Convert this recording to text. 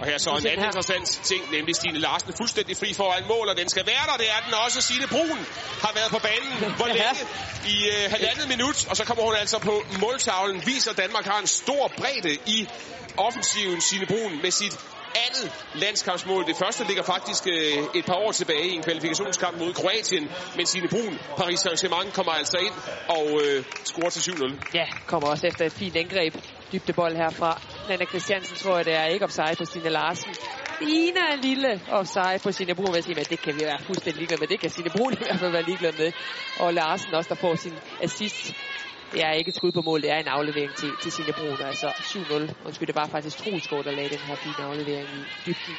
Og her så en anden interessant ting, nemlig Stine Larsen fuldstændig fri foran mål, og den skal være der. Det er den også. Signe Brun har været på banen. Hvor længe? I øh, halvandet minut, og så kommer hun altså på måltavlen. Viser, at Danmark har en stor bredde i offensiven. Signe Brun med sit andet landskampsmål. Det første ligger faktisk øh, et par år tilbage i en kvalifikationskamp mod Kroatien. Men Signe Brun, Paris Saint-Germain, kommer altså ind og øh, scorer til 7-0. Ja, kommer også efter et fint angreb. Dybdebold herfra. Nana Christiansen tror jeg, det er ikke offside på Stine Larsen. Ina en lille offside på Signe Brun. Sige, men det kan vi være fuldstændig ligeglade med. Det kan Signe Brun i hvert fald være ligeglad med. Og Larsen også, der får sin assist det er ikke et skud på mål, det er en aflevering til, til Signe Brun. Altså 7-0. Undskyld, det var faktisk Troelsgaard, der lagde den her fine aflevering i dybden.